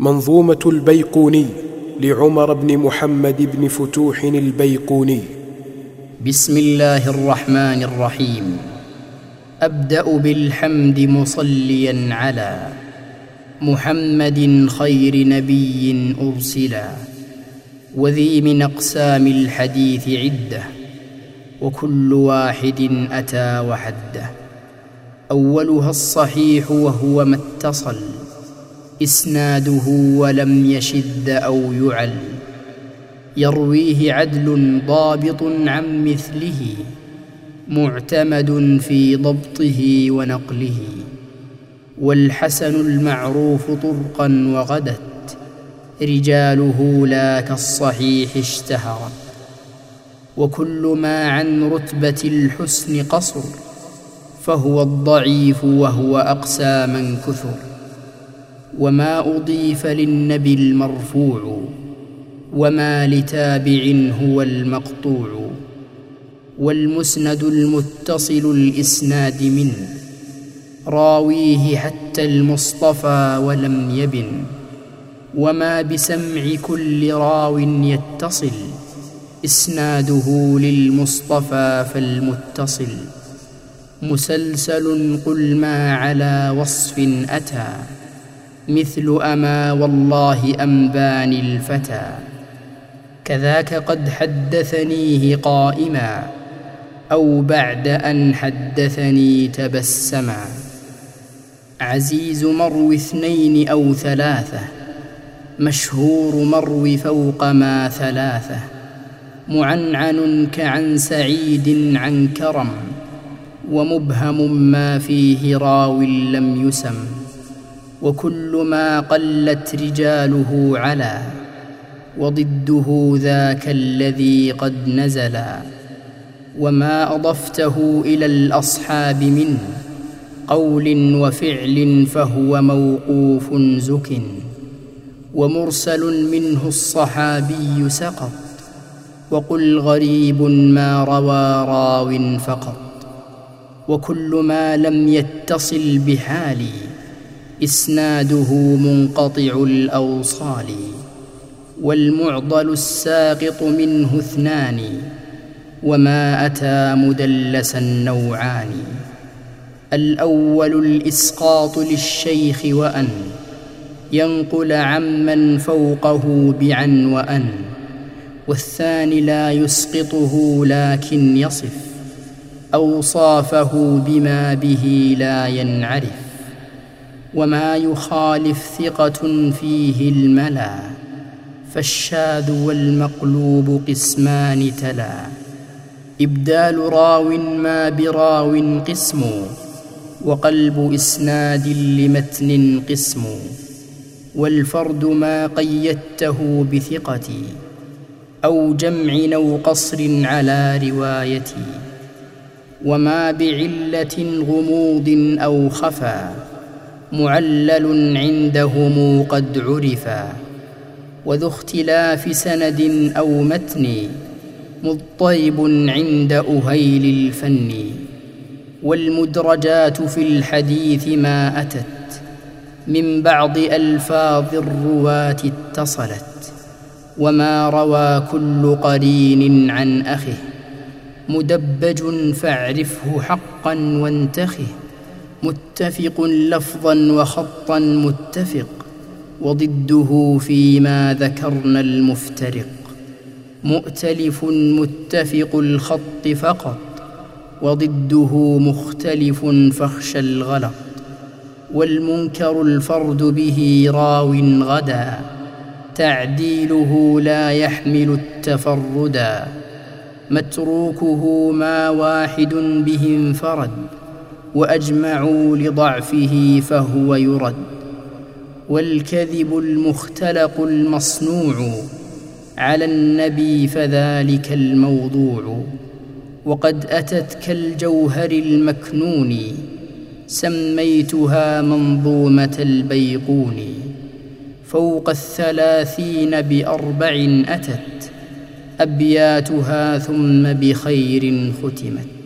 منظومة البيقوني لعمر بن محمد بن فتوح البيقوني. بسم الله الرحمن الرحيم. أبدأ بالحمد مصليا على محمد خير نبي أرسلا وذي من أقسام الحديث عدة وكل واحد أتى وحده. أولها الصحيح وهو ما اتصل. إسناده ولم يشد أو يعل. يرويه عدل ضابط عن مثله معتمد في ضبطه ونقله. والحسن المعروف طرقا وغدت رجاله لا كالصحيح اشتهرت. وكل ما عن رتبة الحسن قصر فهو الضعيف وهو أقسى من كثر. وما اضيف للنبي المرفوع وما لتابع هو المقطوع والمسند المتصل الاسناد منه راويه حتى المصطفى ولم يبن وما بسمع كل راو يتصل اسناده للمصطفى فالمتصل مسلسل قل ما على وصف اتى مثل أما والله انباني الفتى. كذاك قد حدثنيه قائما أو بعد أن حدثني تبسما. عزيز مرو اثنين أو ثلاثة مشهور مرو فوق ما ثلاثة. معنعن كعن سعيد عن كرم ومبهم ما فيه راو لم يسم. وكل ما قلت رجاله على وضده ذاك الذي قد نزلا وما أضفته إلى الأصحاب من قول وفعل فهو موقوف زك ومرسل منه الصحابي سقط وقل غريب ما روى راو فقط وكل ما لم يتصل بحالي إسناده منقطع الأوصال والمعضل الساقط منه اثنان وما أتى مدلسا نوعان الأول الإسقاط للشيخ وأن ينقل عمن فوقه بعن وأن والثاني لا يسقطه لكن يصف أوصافه بما به لا ينعرف. وما يخالف ثقة فيه الملا فالشاذ والمقلوب قسمان تلا. إبدال راو ما براو قسم وقلب إسناد لمتن قسم. والفرد ما قيدته بثقتي أو جمع أو قصر على روايتي. وما بعلة غموض أو خفا معلل عندهم قد عرفا وذو اختلاف سند أو متن مضطرب عند أهيل الفن والمدرجات في الحديث ما أتت من بعض ألفاظ الرواة اتصلت وما روى كل قرين عن اخه مدبج فاعرفه حقا وانتخه. متفق لفظا وخطا متفق وضده فيما ذكرنا المفترق مؤتلف متفق الخط فقط وضده مختلف فاخشى الغلط والمنكر الفرد به راو غدا تعديله لا يحمل التفردا متروكه ما واحد به انفرد وأجمعوا لضعفه فهو يرد. والكذب المختلق المصنوع على النبي فذلك الموضوع. وقد اتت كالجوهر المكنون سميتها منظومة البيقون. فوق الثلاثين بأربع أتت أبياتها ثم بخير ختمت.